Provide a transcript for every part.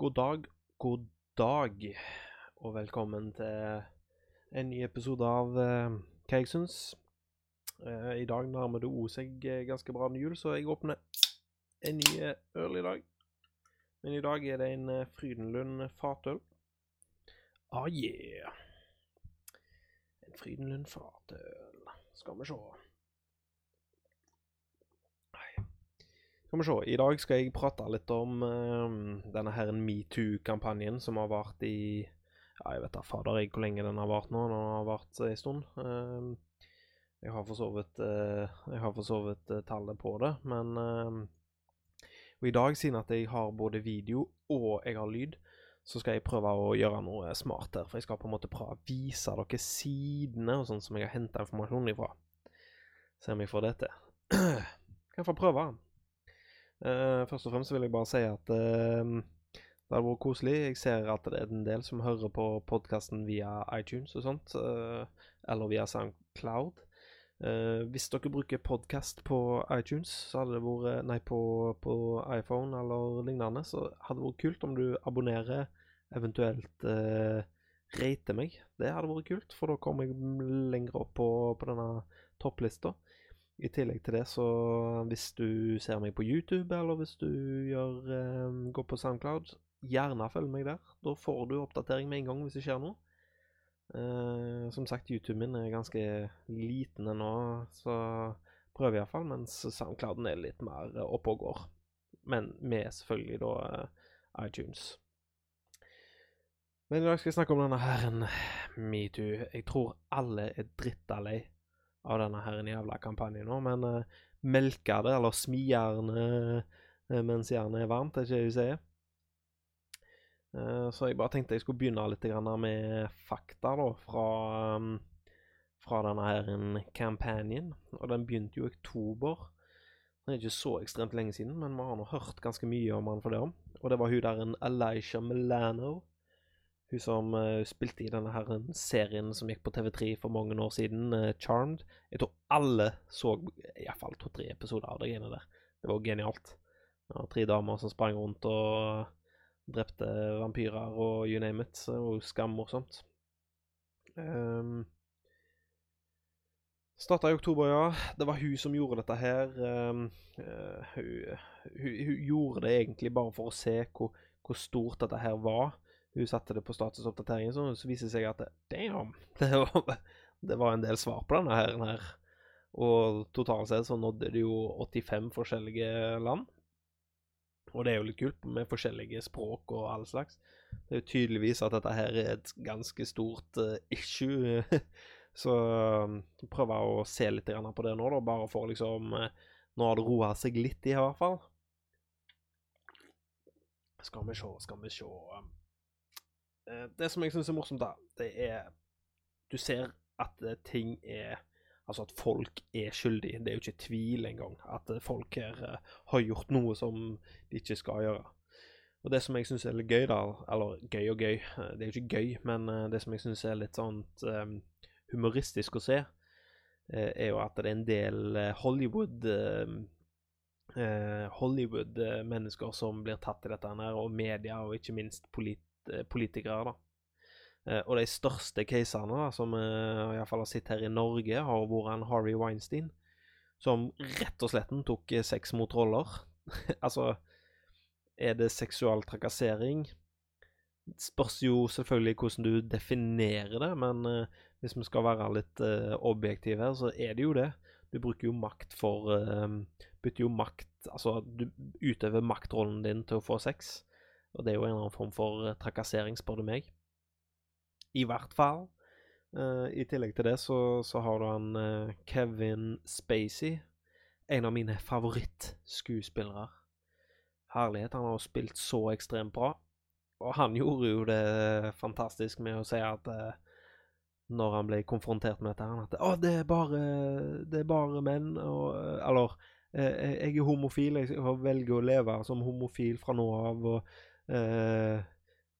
God dag, god dag, og velkommen til en ny episode av uh, Hva jeg syns. Uh, I dag nærmer det o seg eh, ganske bra jul, så jeg åpner en ny øl i dag. Men i dag er det en Frydenlund fatøl. Ah yeah! En Frydenlund fatøl. Skal vi se. Skal vi se. I dag skal jeg prate litt om uh, denne her metoo-kampanjen som har vart i Ja, jeg vet da fader jeg hvor lenge den har vart nå. Den har vart en stund. Uh, jeg har for så vidt uh, Jeg har for så vidt tallet på det, men Og i dag, siden at jeg har både video og jeg har lyd, så skal jeg prøve å gjøre noe smart her. For jeg skal på en måte prøve å vise dere sidene og sånn som jeg har henta informasjon ifra. Se om jeg får det til. kan få prøve. Uh, først og fremst vil jeg bare si at uh, det hadde vært koselig. Jeg ser at det er en del som hører på podkasten via iTunes og sånt, uh, eller via SoundCloud. hvis dere bruker podkast på iTunes, så hadde det vært Nei, på, på, iPhone eller lignende, så hadde det vært kult om du abonnerer, eventuelt uh, rater meg. Det hadde vært kult, for da kommer jeg lenger opp på, på denne topplista. I tillegg til det, så hvis du ser meg på YouTube, eller hvis du gjør, eh, går på SoundCloud, gjerne følg meg der. Da får du oppdatering med en gang hvis det skjer noe. Eh, som sagt, YouTube min er ganske liten ennå, så prøver iallfall, mens SoundClouden er litt mer oppe og går. Men med selvfølgelig da eh, iTunes. Men i dag skal jeg snakke om denne herren metoo. Jeg tror alle er dritta lei av denne her jævla kampanjen nå, men uh, melke det, eller smi jernet uh, mens jernet er varmt, er ikke det de sier? Uh, så jeg bare tenkte jeg skulle begynne litt med fakta da, fra, um, fra denne her kampanjen. Og den begynte jo i oktober. Det er ikke så ekstremt lenge siden, men vi har nå hørt ganske mye om han for det. Og det var hun der en Elisha Milano hun som uh, spilte i denne her serien som gikk på TV3 for mange år siden, uh, Charmed. Jeg tror alle så iallfall to-tre episoder av det greiene der. Det var genialt. Ja, tre damer som sprang rundt og drepte vampyrer og you name it. Det var jo skammorsomt. Um, Starta i oktober, ja. Det var hun som gjorde dette her. Um, uh, hun, hun, hun, gjorde det egentlig bare for å se hvor, hvor stort dette her var hun satte det på statusoppdateringen, så, så viser det seg at damn, det var, det var en del svar på denne her. her. Og totalt sett så nådde det jo 85 forskjellige land. Og det er jo litt kult med forskjellige språk og all slags. Det er jo tydeligvis at dette her er et ganske stort uh, issue. så um, prøver å se litt på det nå, da, bare for liksom uh, Nå har det roa seg litt i hvert fall. Skal vi se, skal vi Eh, det som jeg syns er morsomt, da, det er Du ser at eh, ting er Altså at folk er skyldige. Det er jo ikke tvil engang at eh, folk her har gjort noe som de ikke skal gjøre. Og det som jeg syns er litt gøy, da Eller gøy og gøy, det er jo ikke gøy, men det som jeg syns er litt sånn um, humoristisk å se, er jo at det er en del Hollywood uh, Hollywood-mennesker som blir tatt i dette her, og media, og ikke minst polit Eh, politikere, da. Eh, og de største casene da, som uh, iallfall har sett her i Norge, har vært en Harvey Weinstein, som rett og slett tok sex mot roller. altså, er det seksual trakassering? Spørs jo selvfølgelig hvordan du definerer det, men uh, hvis vi skal være litt uh, objektive her, så er det jo det. Du bruker jo makt for uh, Bytter jo makt Altså, du utøver maktrollen din til å få sex. Og det er jo en eller annen form for eh, trakassering, spør du meg. I hvert fall. Uh, I tillegg til det så, så har du han uh, Kevin Spacey. En av mine favorittskuespillere. Herlighet. Han har spilt så ekstremt bra. Og han gjorde jo det fantastisk med å si at uh, når han ble konfrontert med dette, han at å, det er bare, det er bare menn, og, eller jeg er homofil, jeg velger å leve som homofil fra nå av, og Uh,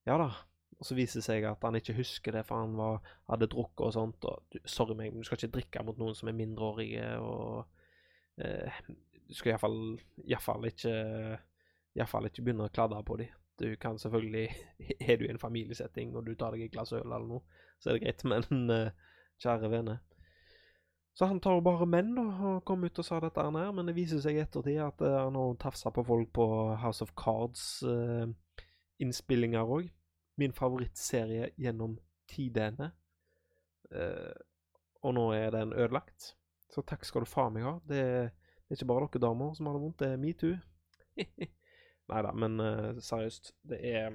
ja da. Og så viser det seg at han ikke husker det, for han var, hadde drukket og sånt. Og sorry meg, men du skal ikke drikke mot noen som er mindreårige, og uh, du skal iallfall iallfall ikke Iallfall ikke begynne å kladde på dem. du kan selvfølgelig Er du i en familiesetting og du tar deg et glass øl eller noe, så er det greit, men uh, kjære vene. Så han tar jo bare menn da, og kom ut og sa dette her, men det viser seg i ettertid at uh, han har tafsa på folk på House of Cards-innspillinger uh, òg. Min favorittserie gjennom tidene. Uh, og nå er den ødelagt. Så takk skal du faen meg ha. Det, det, er ikke bare dere damer som har det vondt, det er metoo. Nei da, men seriøst, det er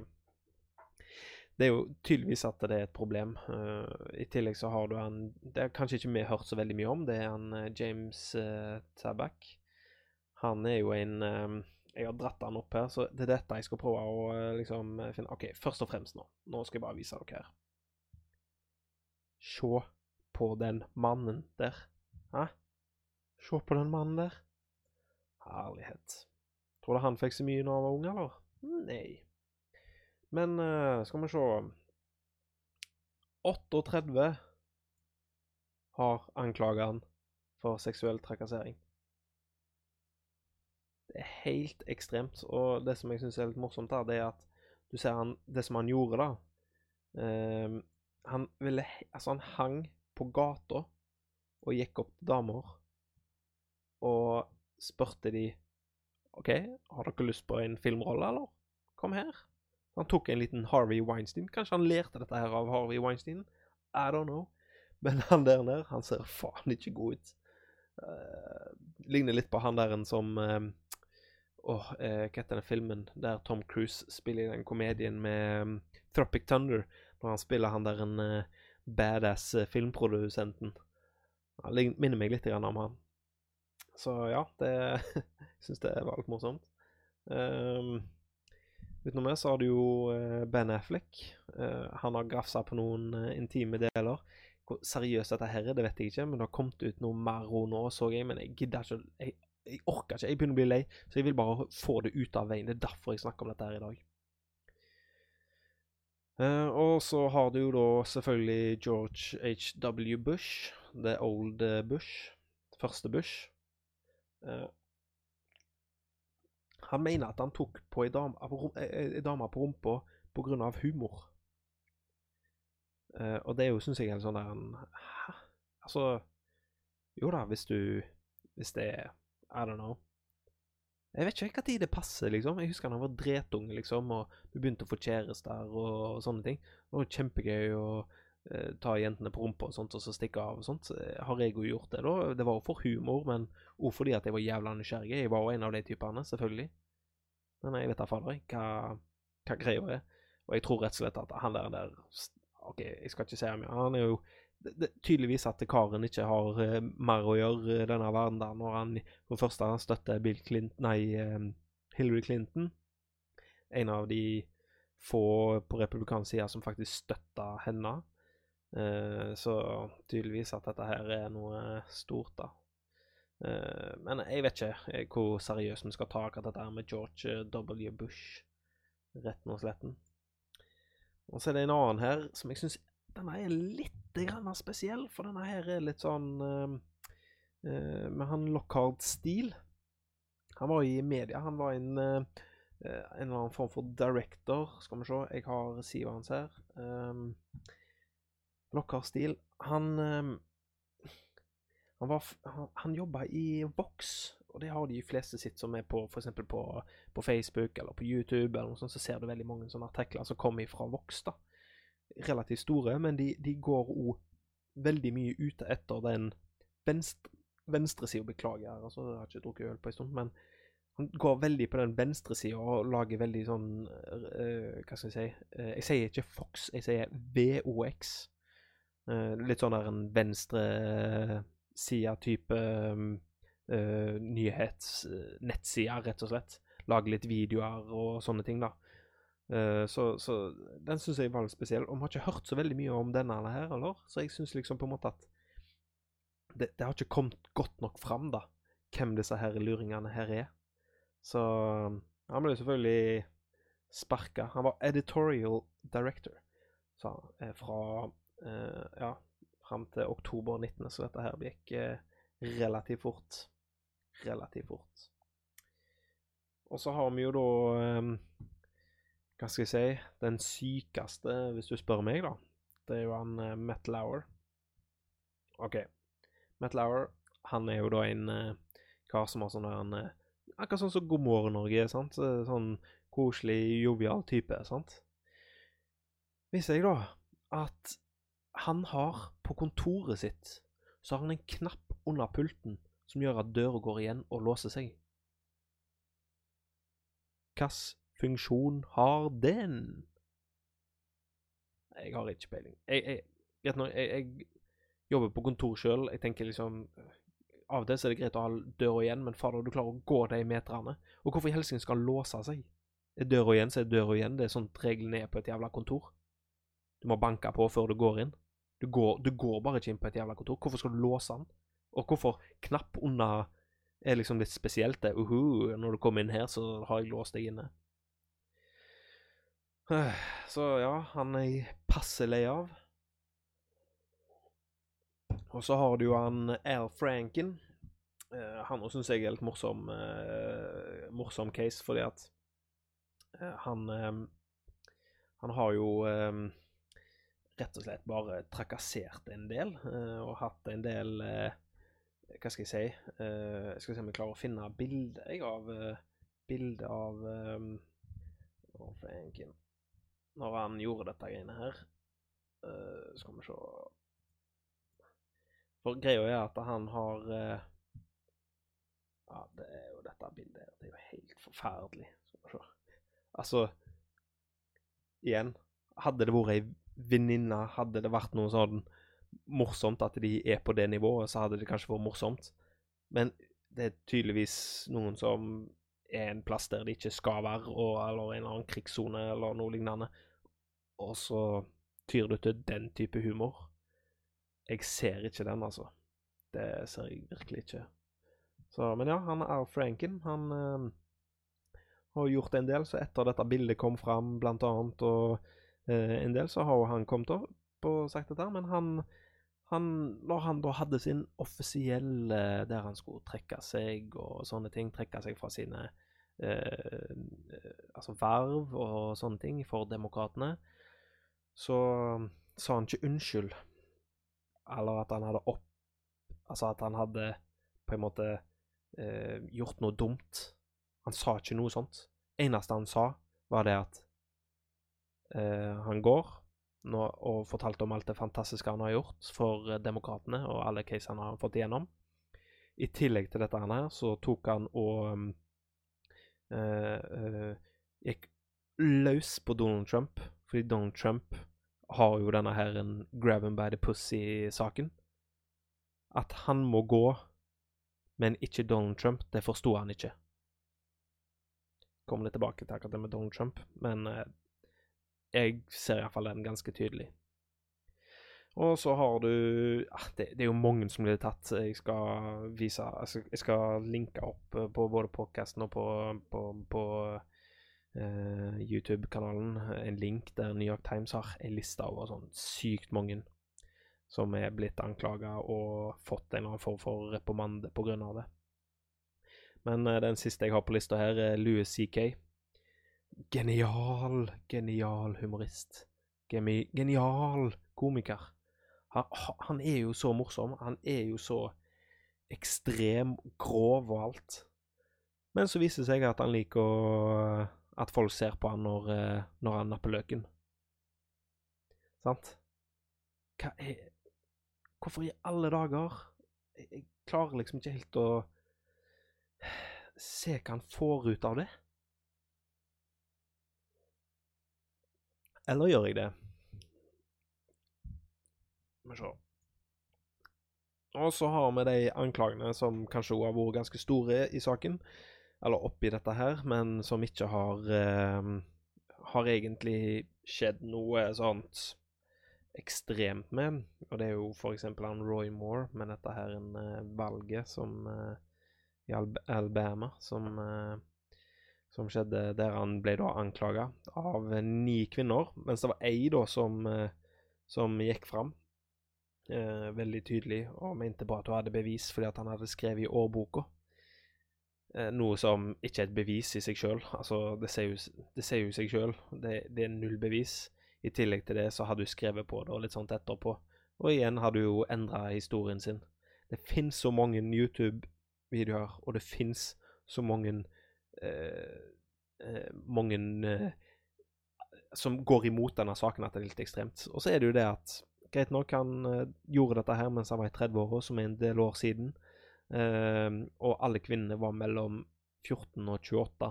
det er jo tydeligvis at det er et problem. Uh, I tillegg så har du en Det er kanskje ikke vi har hørt så veldig mye om. Det er en uh, James uh, Tabak. Han er jo en Jeg har dratt han opp her, så det er dette jeg skal prøve å liksom finne OK, først og fremst nå. Nå skal jeg bare vise dere her. Se på den mannen der. Hæ? Se på den mannen der. Herlighet. Tror du han fikk så mye når han var ung, eller? Nei. Men uh, skal vi se 38 har anklaga han for seksuell trakassering. Det er helt ekstremt. Og det som jeg syns er litt morsomt, her, det er at du ser han, det som han gjorde, da uh, Han ville Altså, han hang på gata og gikk opp til damer og spurte de OK, har dere lyst på en filmrolle, eller? Kom her. Han tok en liten Harvey Weinstein. Kanskje han lærte dette her av Harvey Weinstein? I don't know. Men han der nede, han ser faen ikke god ut. Uh, ligner litt på han der som uh, hva uh, Hva heter den filmen der Tom Cruise spiller i den komedien med um, Tropic Thunder? Når han spiller han der en uh, badass filmprodusenten. Han minner meg litt om han. Så ja, det syns det var litt morsomt. Um, Utenom det så har du jo eh, Ben Affleck. Eh, han har grafsa på noen eh, intime deler. Hvor seriøst dette her er, det vet jeg ikke, men det har kommet ut noe mer nå, så jeg. Men jeg gidder ikke jeg, jeg, orker ikke. Jeg begynner å bli lei, så jeg vil bare få det ut av veien. Det er derfor jeg snakker om dette her i dag. Og så har du jo da selvfølgelig George H.W. Bush. The Old Bush. Første Bush. Han mener at han tok på ei dame, på rumpa pga. humor. Uh, og det er jo, syns jeg, en sånn der en Hæ? Altså Jo da, hvis du Hvis det er I don't know. Jeg vet ikke når det passer, liksom. Jeg husker han var dretung, liksom, og du begynte å få kjærester og, og sånne ting. Det var kjempegøy å uh, ta jentene på rumpa og sånt, og så stikke av og sånt. Har jeg jo gjort det, da? Det var jo for humor, men òg fordi at jeg var jævla nysgjerrig. Jeg var jo en av de typene, selvfølgelig. Men jeg vet da fader hva, hva greia er. Og jeg tror rett og slett at han der, der OK, jeg skal ikke si mye. Han er jo det, det, tydeligvis at karen ikke har uh, mer å gjøre i denne verden der, når han for det første han støtter Bill Clinton, nei, um, Hillary Clinton. En av de få på republikansk side som faktisk støtter henne. Uh, så tydeligvis at dette her er noe stort, da. Uh, men jeg vet ikke eh, hvor seriøst vi skal ta akkurat dette med George eh, W. Bush. Retten og sletten. Og så er det en annen her som jeg syns er litt grann spesiell, for denne her er litt sånn uh, uh, Med han Lockhart-stil. Han var i media. Han var en, en eller annen form for director. Skal vi se, jeg har sida hans her. Um, Lockhart-stil. Han um, han, var, han, han jobba i Vox, og det har de fleste sitt som er på f.eks. På, på Facebook eller på YouTube, eller noe sånt, så ser du veldig mange sånne artikler som kommer fra Vox. da. Relativt store, men de, de går òg veldig mye ute etter den venstre, venstresida Beklager, altså, jeg har ikke drukket øl på en stund, men han går veldig på den venstresida og lager veldig sånn uh, Hva skal jeg si uh, Jeg sier ikke Fox, jeg sier VOX. Uh, litt sånn der en venstre sida-type uh, nyhetsnettsider, rett og slett. Lage litt videoer og sånne ting, da. Uh, så, så, den syns jeg var litt spesiell. Og vi har ikke hørt så veldig mye om denne her, eller? Så jeg syns liksom på en måte at det, det, har ikke kommet godt nok fram, da, hvem disse her luringene her er. Så han ble selvfølgelig sparka. Han var editorial director, sa fra uh, Ja, fram til oktober 19., så dette her gikk eh, relativt fort. Relativt fort. Og så har vi jo da eh, Hva skal jeg si Den sykeste, hvis du spør meg, da. Det er jo han uh, Matt Lauer. OK. Matt Lauer, han er jo da en uh, kar som har sånn der Akkurat sånn som God morgen Norge, sant? Sånn koselig, jovial type, sant? Viser jeg da at han har på kontoret sitt så har han en knapp under pulten som gjør at døra går igjen og låser seg. Hvilken funksjon har den? Jeg har ikke peiling. Jeg, jeg, jeg, jeg jobber på kontor sjøl. Jeg tenker liksom Av og til er det greit å ha døra igjen, men fader, du klarer å gå de meterne. Og hvorfor i helsike skal han låse seg? Er døra igjen, så er døra igjen. Det er sånn reglene er på et jævla kontor. Du må banke på før du går inn. Du går, du går bare ikke inn på et jævla kontor. Hvorfor skal du låse den? Og hvorfor knapp under er liksom litt spesielt, det. Uhu, når du kommer inn her, så har jeg låst deg inne. Så ja, han er jeg passe lei av. Og så har du jo han Al Franken. Uh, han òg syns jeg er litt morsom, uh, morsom case, fordi at uh, han Han har jo rett og slett bare trakassert en del, og hatt en del Hva skal jeg si Jeg skal se om jeg klarer å finne bilde av Bilde av um, Franken Når han gjorde dette greiene her. skal vi se for greia er at han har Ja, det er jo dette bildet her. Det er jo helt forferdelig. Altså Igjen, hadde det vært ei venninne, hadde det vært noe sånn morsomt at de er på det nivået, så hadde det kanskje vært morsomt. Men det er tydeligvis noen som er en plass der de ikke skal være, og, eller en eller annen krigssone eller noe lignende. Og så tyr du til den type humor. Jeg ser ikke den, altså. Det ser jeg virkelig ikke. Så, men ja, han er Franken. Han øh, har gjort en del, så etter dette bildet kom fram, blant annet, og en del, så har han kommet opp og sagt dette, men han, han Når han da hadde sin offisielle Der han skulle trekke seg og sånne ting, trekke seg fra sine øh, altså verv og sånne ting for demokratene, så sa han ikke unnskyld eller at han hadde opp Altså at han hadde på en måte eh, gjort noe dumt. Han sa ikke noe sånt. Eneste han sa, var det at eh, han går nå, og fortalte om alt det fantastiske han har gjort for eh, demokratene, og alle casene han har fått igjennom. I tillegg til dette her, så tok han og eh, gikk løs på Donald Trump, fordi Donald Trump har jo denne her en grab him by the pussy-saken. At han må gå, men ikke Donald Trump, det forsto han ikke. Kommer litt tilbake til akkurat det med Donald Trump, men eh, jeg ser iallfall den ganske tydelig. Og så har du ah, det, det, er jo mange som blir tatt. Jeg skal vise altså, Jeg skal linke opp eh, på både podkasten og på, på, på uh, YouTube-kanalen en link der New York Times har en liste over sånn sykt mange som er blitt anklaga og fått en eller annen form for reprimande av det. Men uh, den siste jeg har på lista her, er Louis CK. Genial, genial humorist. Genial komiker. Han, han, er jo så morsom. Han er jo så ekstrem, grov og alt. Men så viser det seg at han liker å at folk ser på han når, eh, når han napper løken. Sant? Hva er Hvorfor i alle dager? Jeg, jeg klarer liksom ikke helt å se hva han får ut av det. Eller gjør jeg det? Vi se. Og så har vi de anklagene som kanskje har vært ganske store i saken eller oppi dette her, men som ikke har eh, har egentlig skjedd noe sånt ekstremt med. Og det er jo f.eks. han Roy Moore med dette her en, uh, valget som eh, i Alabama som, uh, som skjedde der han ble da anklaga av ni kvinner, mens det var ei da som, som gikk fram veldig tydelig og mente på at hun hadde bevis fordi at han hadde skrevet i årboka eh, noe som ikke er et bevis i seg sjøl. Altså, det sier jo, det sier jo seg sjøl. Det, det, er null bevis. I tillegg til det så hadde hun skrevet på det og litt sånt etterpå. Og igjen hadde hun jo endra historien sin. Det fins så mange YouTube-videoer, og det fins så mange eh, eh, Mange eh, som går imot denne saken, at det er litt ekstremt. Og så er det jo det at greit nok, han gjorde dette her mens han var i 30-åra, som er en del år siden. Uh, og alle kvinnene var mellom 14 og 28.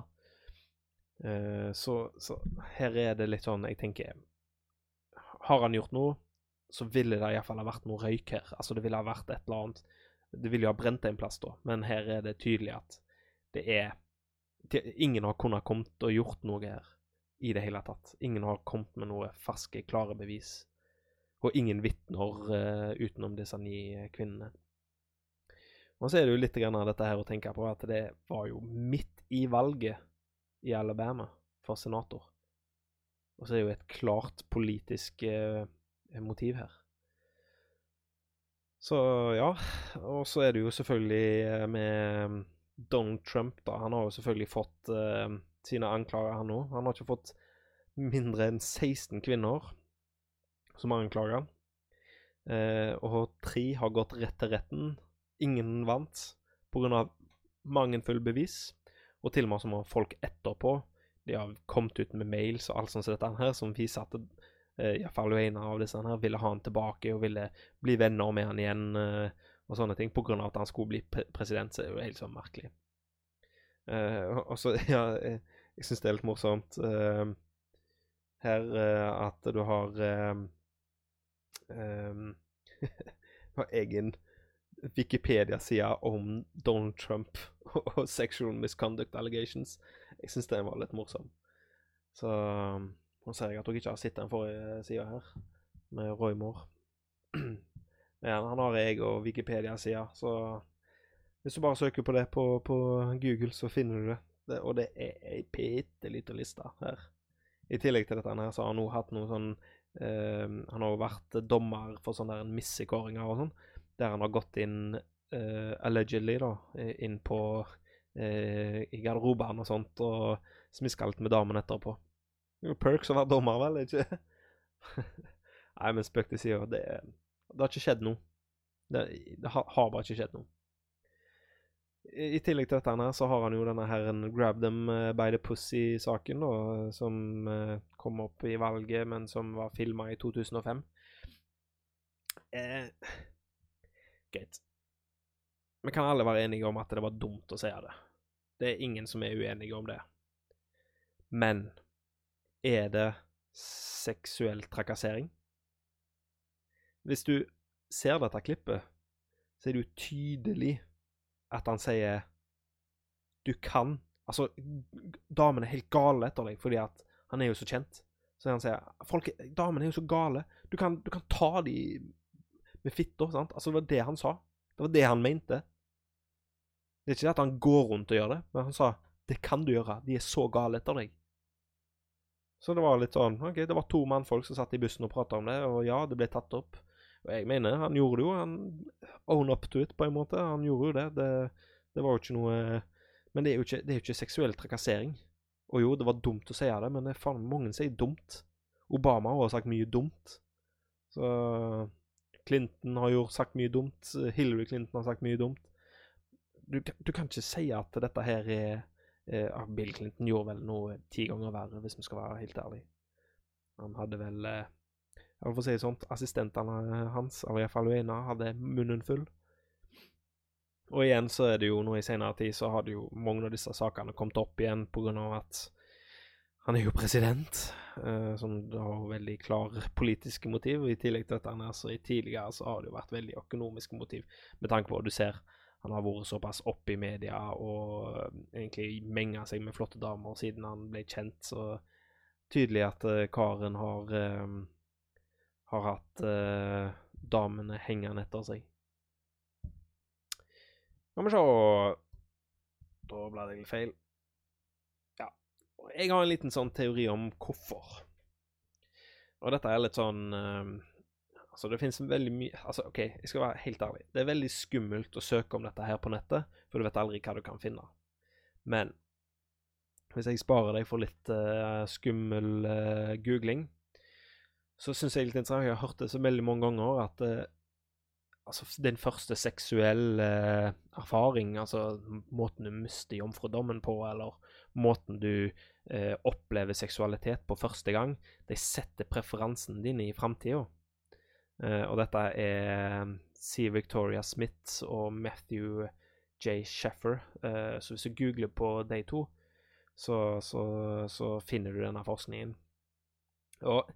Uh, så, så, her er det litt sånn Jeg tenker Har han gjort noe, så ville det iallfall ha vært noe røyk her. Altså, det ville ha vært et eller annet Det ville jo ha brent en plass, da, men her er det tydelig at det er det, Ingen har kunnet kommet og gjort noe her i det hele tatt. Ingen har kommet med noe ferske, klare bevis. Og ingen vitner uh, utenom disse ni kvinnene. Og så er det jo litt grann av dette her å tenke på at det var jo midt i valget i Alabama for senator. Og så er det jo et klart politisk uh, motiv her. Så ja. Og så er det jo selvfølgelig eh, med Donald Trump, da. Han har jo selvfølgelig fått uh, sine anklager, han òg. Han har ikke fått mindre enn 16 kvinner som har han. Eh, og tre har gått rett til retten. Ingen vant pga. mangelfull bevis. Og til og med så må folk etterpå De har kommet ut med mails og alt sånt som dette her, som viser at eh, iallfall en av disse her ville ha han tilbake og ville bli venner med han igjen eh, og sånne ting, pga. at han skulle bli pre president. Så er det jo helt sånn merkelig. Uh, og så, ja Jeg, jeg syns det er litt morsomt uh, her uh, at du har um, egen Wikipedia-side om Donald Trump og sexual misconduct allegations. Jeg syns den var litt morsom. Så nå ser jeg at dere ikke har sett den forrige sida her, med Roy Moore. ja, han har jeg og Wikipedia-sida, så hvis du bare søker på det på, på Google, så finner du det. det og det er ei bitte lita liste her. I tillegg til dette her, så har han òg hatt noe sånn eh, han har jo vært dommer for sånne missekåringer og sånn, der han har gått inn eh, allegedly da, inn på eh, i garderobene og sånt og smiska litt med damen etterpå. Er perks å være dommer, vel, ikke? Nei, men spøk til side, det, det har ikke skjedd noe. Det, det har, bare ikke skjedd noe. I tillegg til dette her, så har han jo denne her en 'grab them eh, by the pussy'-saken, da, som eh, kom opp i valget, men som var filma i 2005. Eh, greit. Vi kan alle være enige om at det var dumt å si det. Det er ingen som er uenige om det. Men er det seksuell trakassering? Hvis du ser dette klippet, så er det jo tydelig at han sier Du kan Altså, damen er helt gale etter deg fordi at han er jo så kjent. Så han sier folk, Damene er jo så gale. Du kan, du kan ta de med fitta, sant? Altså, det var det han sa. Det var det han mente. Det er ikke det at han går rundt og gjør det, men han sa det kan du gjøre. De er så gale etter deg. Så det var litt sånn OK, det var to mannfolk som satt i bussen og prata om det, og ja, det ble tatt opp. Og jeg mener, han gjorde det jo. Han own up to it, på en måte. Han gjorde jo det. Det, det var jo ikke noe Men det er jo ikke, det er jo ikke seksuell trakassering. Og jo, det var dumt å si det, men det er faen mange sier dumt. Obama har sagt mye dumt. Så Clinton har jo sagt mye dumt. Hillary Clinton har sagt mye dumt. Du, du kan ikke si at dette her er eh, Bill Clinton gjorde vel noe ti ganger verre, hvis vi skal være helt ærlige. Han hadde vel eh, for å si det sånn, assistentene hans, eller iallfall ene, hadde munnen full. Og igjen så er det jo nå i senere tid så har det jo mange av disse sakene kommet opp igjen av at han er jo president, uh, som har veldig klar politiske motiv. Og i tillegg til dette han er så i tidligere så har det jo vært veldig økonomiske motiv, med tanke på at du ser han har vært såpass oppe i media og uh, egentlig menga seg med flotte damer siden han ble kjent, så tydelig at uh, karen har har hatt eh, damene hengende etter seg. Skal vi se Da ble det litt feil. Ja. Jeg har en liten sånn teori om hvorfor. Og dette er litt sånn uh, Altså, det finnes veldig mye Altså, OK, jeg skal være helt ærlig. Det er veldig skummelt å søke om dette her på nettet, for du vet aldri hva du kan finne. Men hvis jeg sparer deg for litt uh, skummel uh, googling, så syns jeg litt interessant Jeg har hørt det så veldig mange ganger at eh, altså, din første seksuelle erfaring, altså måten du mister jomfrudommen på, eller måten du opplever seksualitet på første gang, de setter preferansen din i framtida. og dette er C. Victoria Smith og Matthew J. Sheffer. så hvis du googler på de to, så, så, så finner du denne forskningen. Og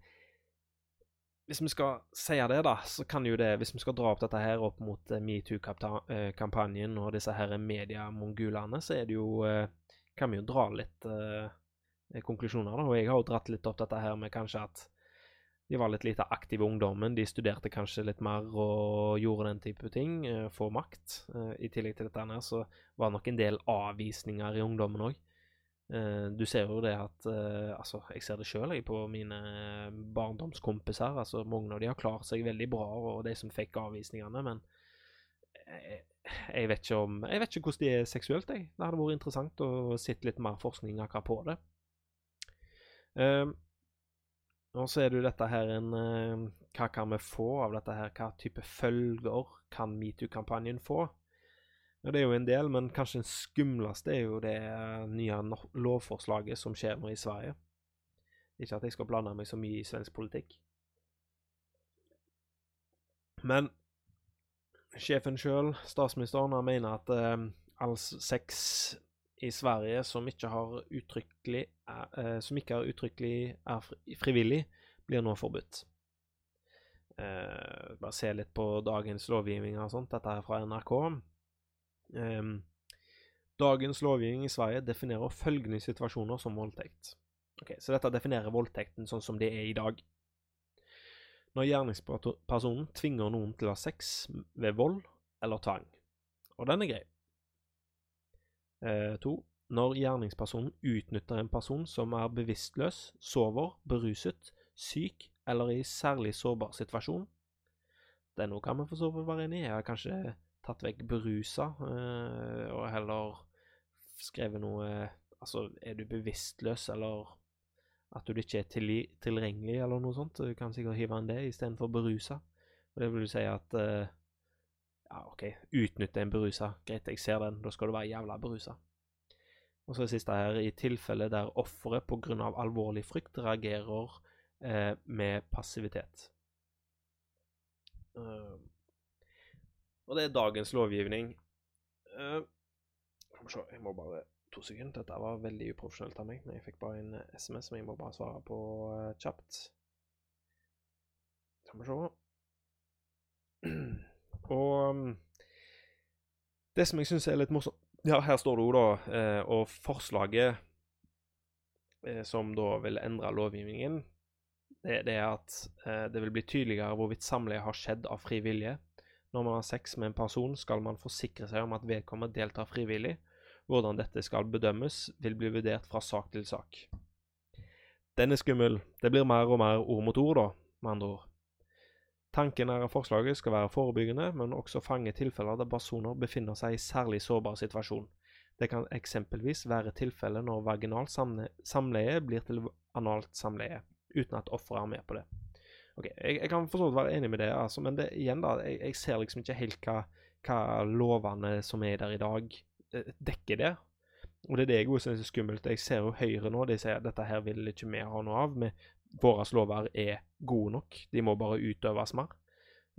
hvis vi skal si det, da, så kan jo det Hvis vi skal dra opp dette her opp mot uh, metoo-kampanjen og disse her mediemongulene, så er det jo uh, Kan vi jo dra litt uh, konklusjoner, da. Og jeg har jo dratt litt opp dette her med kanskje at de var litt lite aktive ungdommen. De studerte kanskje litt mer og gjorde den type ting. Få makt. I tillegg til dette her så var det nok en del avvisninger i ungdommen òg. Uh, du ser jo det at uh, Altså, jeg ser det sjøl på mine barndomskompiser. Altså, mange av de har klart seg veldig bra, og de som fikk avvisningene, men jeg, jeg, vet ikke om Jeg vet ikke hvordan de er seksuelt, jeg. Det hadde vært interessant å se litt mer forskning akkurat på det. Um, og så er det jo dette her en Hva kan vi få av dette her? Hva type følger kan metoo-kampanjen få? Ja, det er jo en del, men kanskje den skumleste er jo det nye lovforslaget som skjer nå i Sverige. Ikke at jeg skal blande meg så mye i svensk politikk. Men sjefen sjøl, statsministeren, han mener at eh, all sex i Sverige som ikke har uttrykkelig eh, som ikke er uttrykkelig er frivillig, blir nå forbudt. Eh, bare se litt på dagens lovgivning og sånt. Dette er fra NRK. Um, dagens lovgivning i Sverige definerer følgende situasjoner som voldtekt. Ok, Så dette definerer voldtekten sånn som det er i dag. Når gjerningspersonen tvinger noen til å ha sex ved vold eller tvang. Og den er grei. Eh, to. Når gjerningspersonen utnytter en person som er bevisstløs, sover, beruset, syk eller i særlig sårbar situasjon. Denne kan vi for så vidt være enig i. Kanskje tatt vekk berusa, eh, og heller skrevet noe Altså, er du bevisstløs, eller at du ikke er tilgjengelig, eller noe sånt? Du kan sikkert hive inn det istedenfor berusa. Og det vil du si at uh, Ja, OK, utnytte en berusa. Greit, jeg ser den. Da skal du være jævla berusa. Og så det siste her, i tilfelle der offeret pga. alvorlig frykt reagerer eh, med passivitet. Uh, og det er dagens lovgivning. Uh, jeg må bare To sekunder. Dette var veldig uprofesjonelt av meg, men jeg fikk bare en SMS som jeg må bare svare på uh, kjapt. Skal vi se Og um, det som jeg syns er litt morsomt Ja, her står det jo da uh, Og forslaget som da vil endre lovgivningen, det, det er at det vil bli tydeligere hvorvidt samleie har skjedd av fri vilje når man har sex med en person, skal man forsikre seg om at vedkommende deltar frivillig. Hvordan dette skal bedømmes, vil bli vurdert fra sak til sak. Den er skummel. Det blir mer og mer ord mot ord, da, med andre ord. Tanken er at forslaget skal være forebyggende, men også fange tilfeller der personer befinner seg i særlig sårbar situasjon. Det kan eksempelvis være tilfellet når vaginalt samleie blir til analt samleie, uten at offeret er med på det. Ok, jeg, jeg kan for så vidt være enig med det, altså, men det, igjen da, jeg, jeg, ser liksom ikke helt hva, hva lovene som er der i dag, eh, dekker det. Og det er det jeg også synes er skummelt. Jeg ser jo Høyre nå, de sier at dette her vil ikke vi ha noe av. Men våre lover er gode nok, de må bare utøves mer.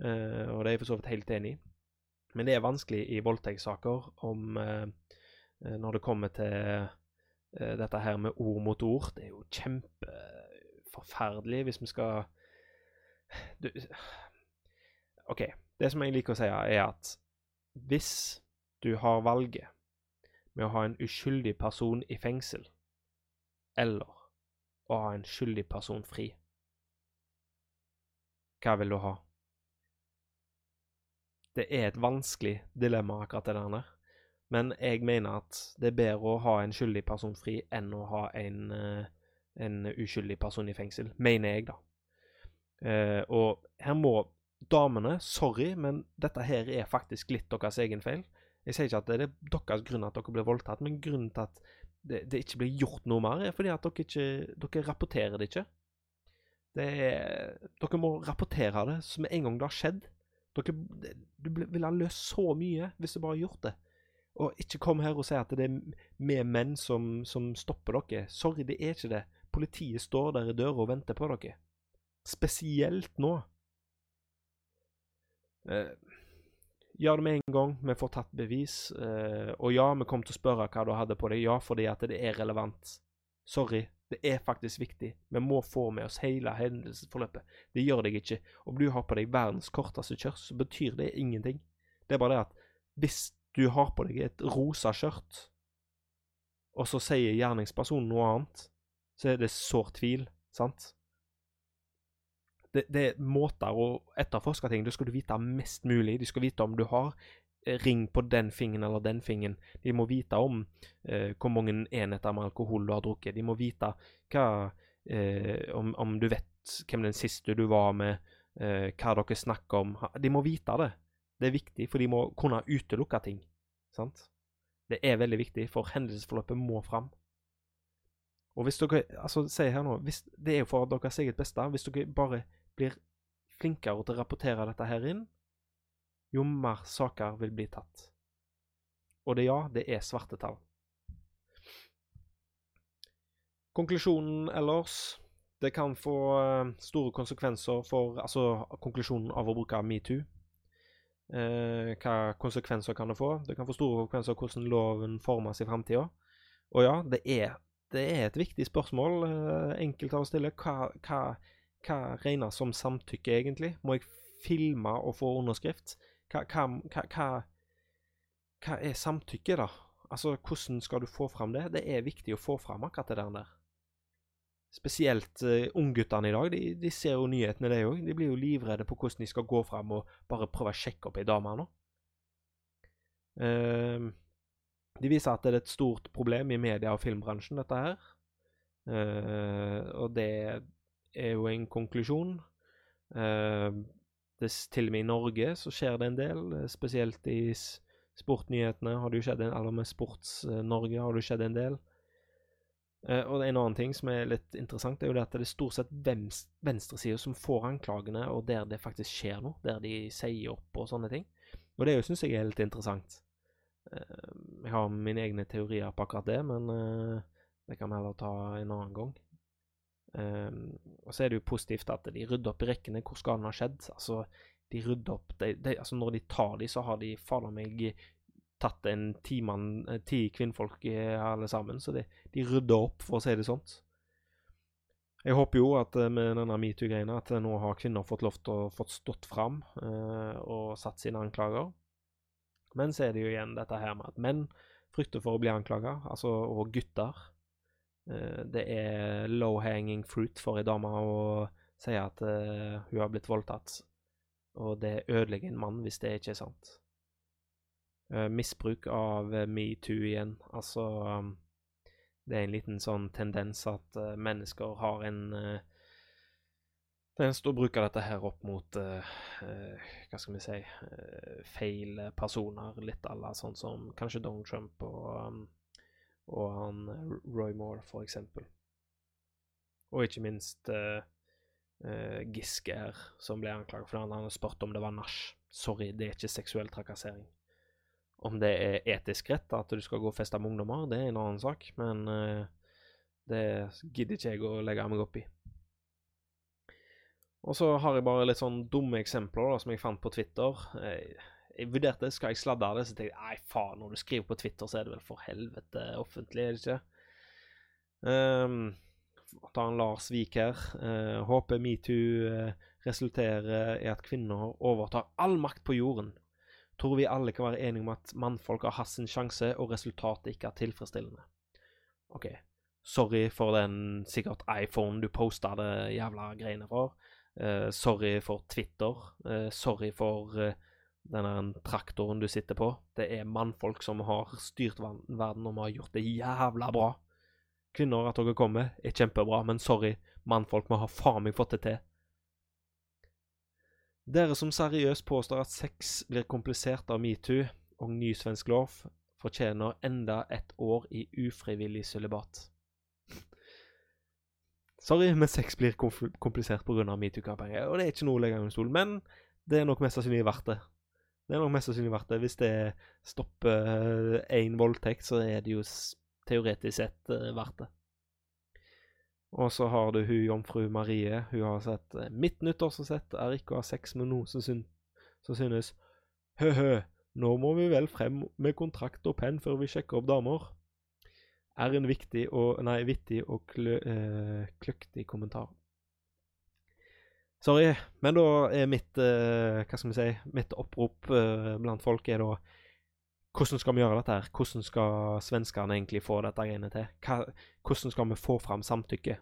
Uh, og det er jeg for så vidt helt enig i. Men det er vanskelig i voldtektssaker om uh, Når det kommer til uh, dette her med ord mot ord. Det er jo kjempeforferdelig hvis vi skal du, OK. Det som jeg liker å si, er at hvis du har valget med å ha en uskyldig person i fengsel eller å ha en skyldig person fri, hva vil du ha? Det er et vanskelig dilemma, akkurat det der. Men jeg mener at det er bedre å ha en skyldig person fri enn å ha en, eh, en uskyldig person i fengsel. Mener jeg, da. Eh, og her må damene Sorry, men dette her er faktisk litt deres egen feil. Jeg sier ikke at det er deres grunn at dere blir voldtatt, men grunnen til at det, det ikke blir gjort noe mer, er fordi at dere ikke Dere rapporterer det ikke. Det er, dere må rapportere det som en gang det har skjedd. Dere, du ville ha løst så mye hvis du bare har gjort det. Og ikke kom her og si at det er vi menn som, som, stopper dere. Sorry, det er ikke det. Politiet står der i døra og venter på dere. Spesielt nå. Eh, gjør det med en gang. Vi får tatt bevis. Eh, og ja, vi kom til å spørre hva du hadde på deg. Ja, fordi at det er relevant. Sorry. Det er faktisk viktig. Vi må få med oss hele hendelsesforløpet. Det gjør deg ikke. Om du har på deg verdens korteste kjørs, så betyr det ingenting. Det er bare det at hvis du har på deg et rosa skjørt, og så sier gjerningspersonen noe annet, så er det sår tvil, sant? Det, det, er måter å etterforske ting. Du skal du vite mest mulig. De skal vite om du har eh, ring på den fingeren eller den fingeren. De må vite om eh, hvor mange enheter med alkohol du har drukket. De må vite hva, eh, om, om, du vet hvem den siste du var med, eh, hva dere snakker om. De må vite det. Det er viktig, for de må kunne utelukke ting. Sant? Det er veldig viktig, for hendelsesforløpet må fram. Og hvis dere altså si her nå, hvis, Det er jo for deres eget beste. Hvis dere bare blir flinkere til å rapportere dette her inn, jo mer saker vil bli tatt. Og det, ja, det er svarte tall. Konklusjonen ellers Det kan få eh, store konsekvenser for Altså konklusjonen av å bruke metoo Eh, hva konsekvenser kan det få? Det kan få store konsekvenser hvordan loven formes i framtida. Og ja, det er, det er, et viktig spørsmål eh, enkelt av å stille. Hva, hva, hva regnes som samtykke, egentlig? Må jeg filme og få underskrift? Hva, hva, hva er samtykke, da? Altså, hvordan skal du få fram det? Det er viktig å få fram akkurat det der spesielt uh, ungguttene i dag, de, de, ser jo nyhetene, det òg. De blir jo livredde på hvordan de skal gå fram og bare prøve å sjekke opp ei dame nå. Uh, de viser at det er et stort problem i media- og filmbransjen, dette her. Uh, og det er jo en konklusjon. Uh, det, til og med i Norge så skjer det en del, spesielt i sportnyhetene har det jo skjedd en, eller med Sports-Norge har det skjedd en del. Og en annen ting som er litt interessant, er jo det at det er stort sett venstresida som får anklagene, og der det faktisk skjer noe. Der de sier opp og sånne ting. Og det syns jeg er litt interessant. Jeg har mine egne teorier på akkurat det, men det kan vi heller ta en annen gang. Og så er det jo positivt at de rydder opp i rekkene hvor skaden har skjedd. Altså, de rydder opp de, de, altså Når de tar de, så har de fader meg tatt en ti, mann, eh, ti kvinnfolk alle sammen, så de, de rydder opp, for å si det sånt. Jeg håper jo at eh, med denne metoo-greina at nå har kvinner fått lov til å fått stått fram uh, og satt sine anklager. Men så er det jo igjen dette her med at menn frykter for å bli anklaga, altså, og gutter. Eh, det er low hanging fruit for ei dame å si at eh, hun har blitt voldtatt, og det ødelegger en mann hvis det ikke er sant. Uh, misbruk av uh, metoo igjen. Altså um, Det er en liten sånn tendens at uh, mennesker har en tendens til å bruke dette her opp mot Hva skal vi si feil personer. Litt à la sånn som kanskje Donald Trump og, um, og han Roy Moore, for eksempel. Og ikke minst Giske her, som ble anklaget for det. Han har spurt om det var nach. Sorry, det er ikke seksuell trakassering. Om det er etisk rett at du skal gå og feste med ungdommer, det er en annen sak, men uh, det gidder ikke jeg å legge meg opp i. Og så har jeg bare litt sånn dumme eksempler da, som jeg fant på Twitter. Jeg, jeg vurderte skal jeg sladde av det, så tenkte jeg nei, faen, når du skriver på Twitter, så er det vel for helvete offentlig, er det ikke? Um, ta en Lars Vik her. Uh, håper metoo uh, resulterer i at kvinner overtar all makt på jorden tror vi alle kan være enige om at mannfolk har hatt sin sjanse, og resultatet ikke er tilfredsstillende. OK. Sorry for den sikkert iPhone du posta det jævla greiene for. Uh, sorry for Twitter. Uh, sorry for uh, denne traktoren du sitter på. Det er mannfolk som har styrt verden, og vi har gjort det jævla bra. Kvinner, at dere kommer, er kjempebra, men sorry, mannfolk, vi har faen meg fått det til. Dere som seriøst påstår at sex blir komplisert av metoo, og ny svensk lov fortjener enda et år i ufrivillig sølibat. Sorry, men sex blir komplisert pga. metoo-kampanjen, og det er ikke noe å legge under stolen, men det er nok mest sannsynlig verdt det. Det er nok mest sannsynlig verdt det. Hvis det stopper én voldtekt, så er det jo teoretisk sett verdt det. Og så har du hun jomfru Marie. Hun har sett eh, Mitt nyttårsforsett er ikke å ha sex med noen som, syn som synes Hø-hø, nå må vi vel frem med kontrakt og penn før vi sjekker opp damer. Er en viktig og Nei, vittig og klø, øh, kløktig kommentar. Sorry, men da er mitt uh, Hva skal vi si Mitt opprop uh, blant folk er da hvordan skal vi gjøre dette? her? Hvordan skal svenskene egentlig få dette greiene til? Hva, hvordan skal vi få fram samtykke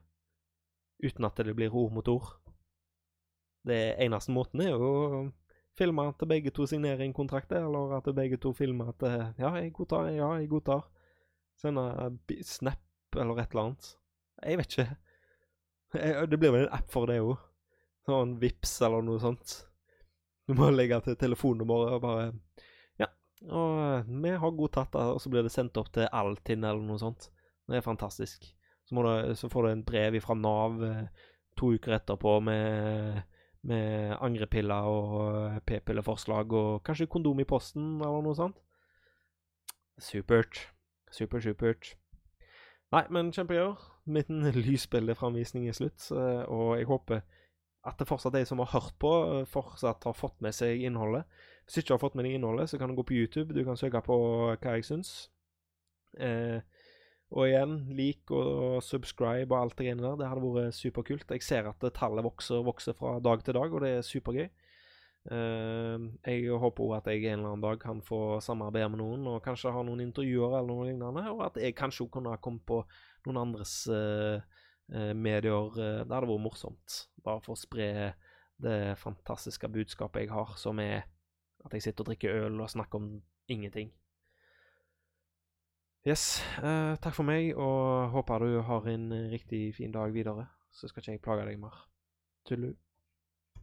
uten at det blir ord mot ord? Det eneste måten er jo å filme at begge to signerer en kontrakt, eller at begge to filmer at eh, ja, jeg godtar, ja, jeg godtar. Sende Snap eller et eller annet. Jeg vet ikke. Det blir vel en app for det òg. Sånn Vips eller noe sånt. Du må legge til telefonnummeret og bare Ja, og eh, vi har godtatt det, og så blir det sendt opp til Altinn eller noe sånt. Det er fantastisk. Så, du, så får du en brev fra Nav eh, to uker etterpå med, med angrepiller og eh, p-pilleforslag og kanskje kondom i posten eller noe sånt. Supert. Supert, supert. Nei, men kjempegøy. Min lysbildeframvisning er slutt, og jeg håper at det fortsatt er de som har hørt på, fortsatt har fått med seg innholdet. Hvis du ikke har fått med deg innholdet, så kan du gå på YouTube. Du kan søke på hva jeg syns. Eh, og igjen, lik og subscribe og alt det greiene der. Det hadde vært superkult. Jeg ser at tallet vokser vokser fra dag til dag, og det er supergøy. Uh, jeg håper òg at jeg en eller annen dag kan få samarbeide med noen, og kanskje ha noen intervjuer eller noe lignende. Og at jeg kanskje òg kunne kommet på noen andres uh, medier. det hadde vært morsomt. Bare for å spre det fantastiske budskapet jeg har, som er at jeg sitter og drikker øl og snakker om ingenting. Yes. Eh, takk for meg, og håper du har en riktig fin dag videre. Så skal ikke jeg plage deg mer. Tullu.